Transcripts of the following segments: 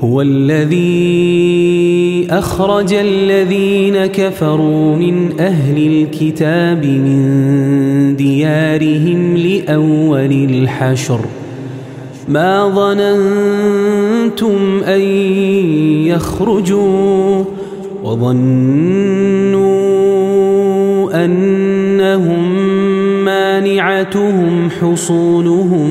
هو الذي أخرج الذين كفروا من أهل الكتاب من ديارهم لأول الحشر. ما ظننتم أن يخرجوا وظنوا أنهم مانعتهم حصونهم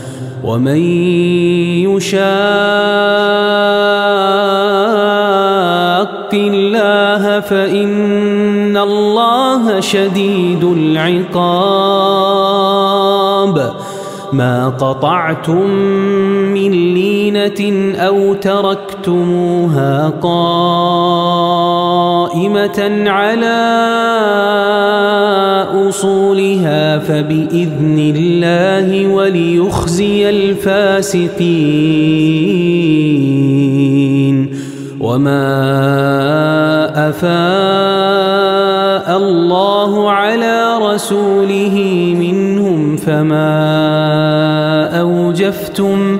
ومن يشاق الله فإن الله شديد العقاب. ما قطعتم من لينة أو تركتموها قائمة على أصولها فبإذن الله وليخزي الفاسقين. وما أفاء الله على رسوله منهم فما أوجفتم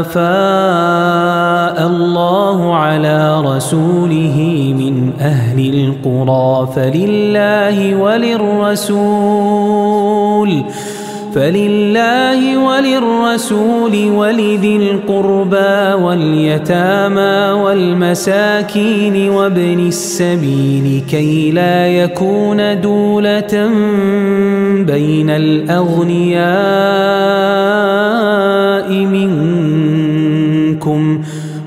أفاء الله على رسوله من أهل القرى فلله وللرسول فلله وللرسول ولذي القربى واليتامى والمساكين وابن السبيل كي لا يكون دولة بين الأغنياء منكم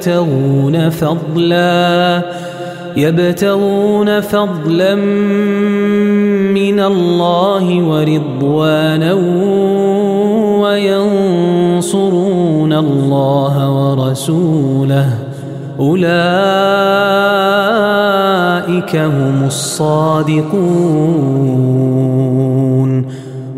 يبتغون فضلا يبتغون فضلا من الله ورضوانا وينصرون الله ورسوله. أولئك هم الصادقون.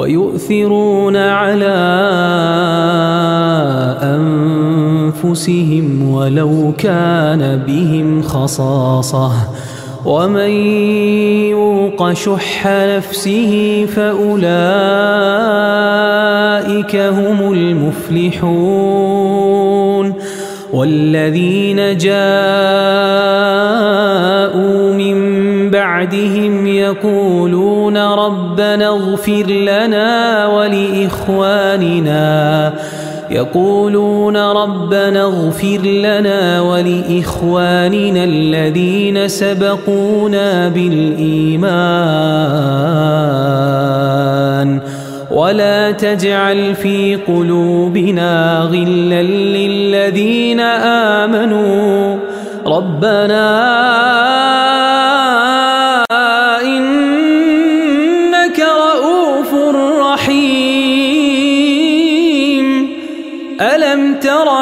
ويؤثرون على أنفسهم ولو كان بهم خصاصة. ومن يوق شح نفسه فأولئك هم المفلحون. والذين جاءوا بعدهم يقولون ربنا اغفر لنا ولإخواننا. يقولون ربنا اغفر لنا ولإخواننا الذين سبقونا بالإيمان. ولا تجعل في قلوبنا غلا للذين آمنوا. ربنا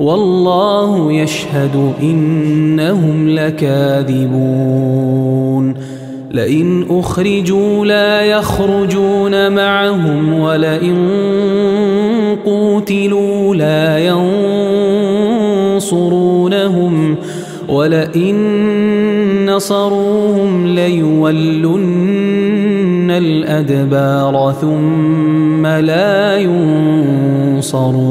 والله يشهد إنهم لكاذبون. لئن أخرجوا لا يخرجون معهم ولئن قوتلوا لا ينصرونهم ولئن نصروهم ليولن الأدبار ثم لا ينصرون.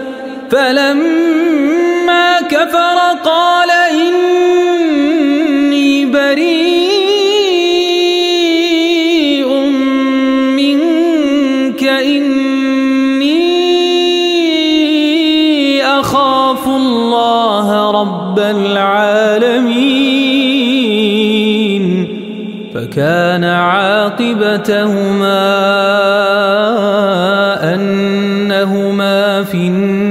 فلما كفر قال إني بريء منك إني أخاف الله رب العالمين. فكان عاقبتهما أنهما في النار.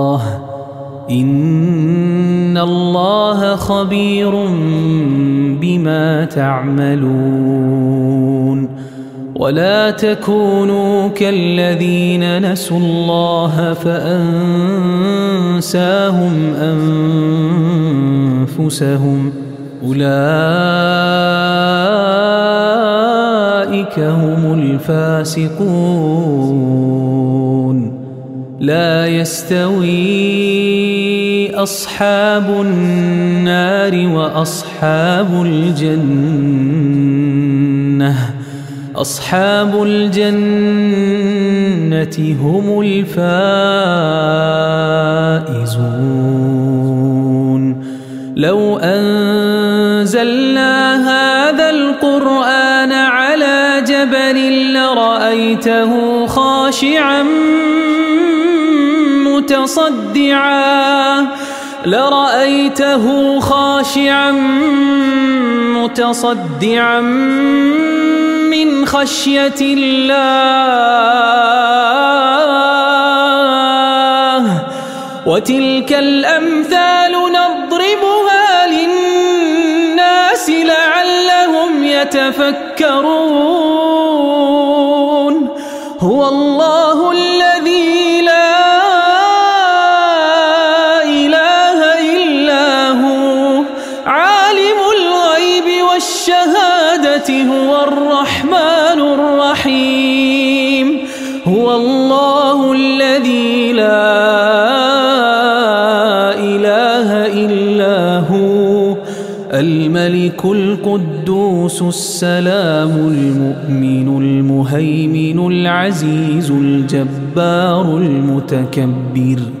إن الله خبير بما تعملون ولا تكونوا كالذين نسوا الله فأنساهم أنفسهم أولئك هم الفاسقون لا يستوي أصحاب النار وأصحاب الجنة. أصحاب الجنة هم الفائزون. لو أنزلنا هذا القرآن على جبل لرأيته خاشعاً متصدعا لرأيته خاشعا متصدعا من خشية الله. وتلك الأمثال نضربها للناس لعلهم يتفكرون. هو الرحمن الرحيم. هو الله الذي لا إله إلا هو. الملك القدوس السلام المؤمن المهيمن العزيز الجبار المتكبر.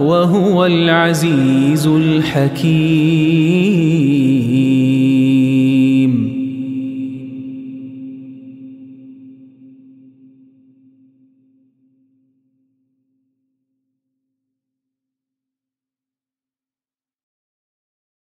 وهو العزيز الحكيم.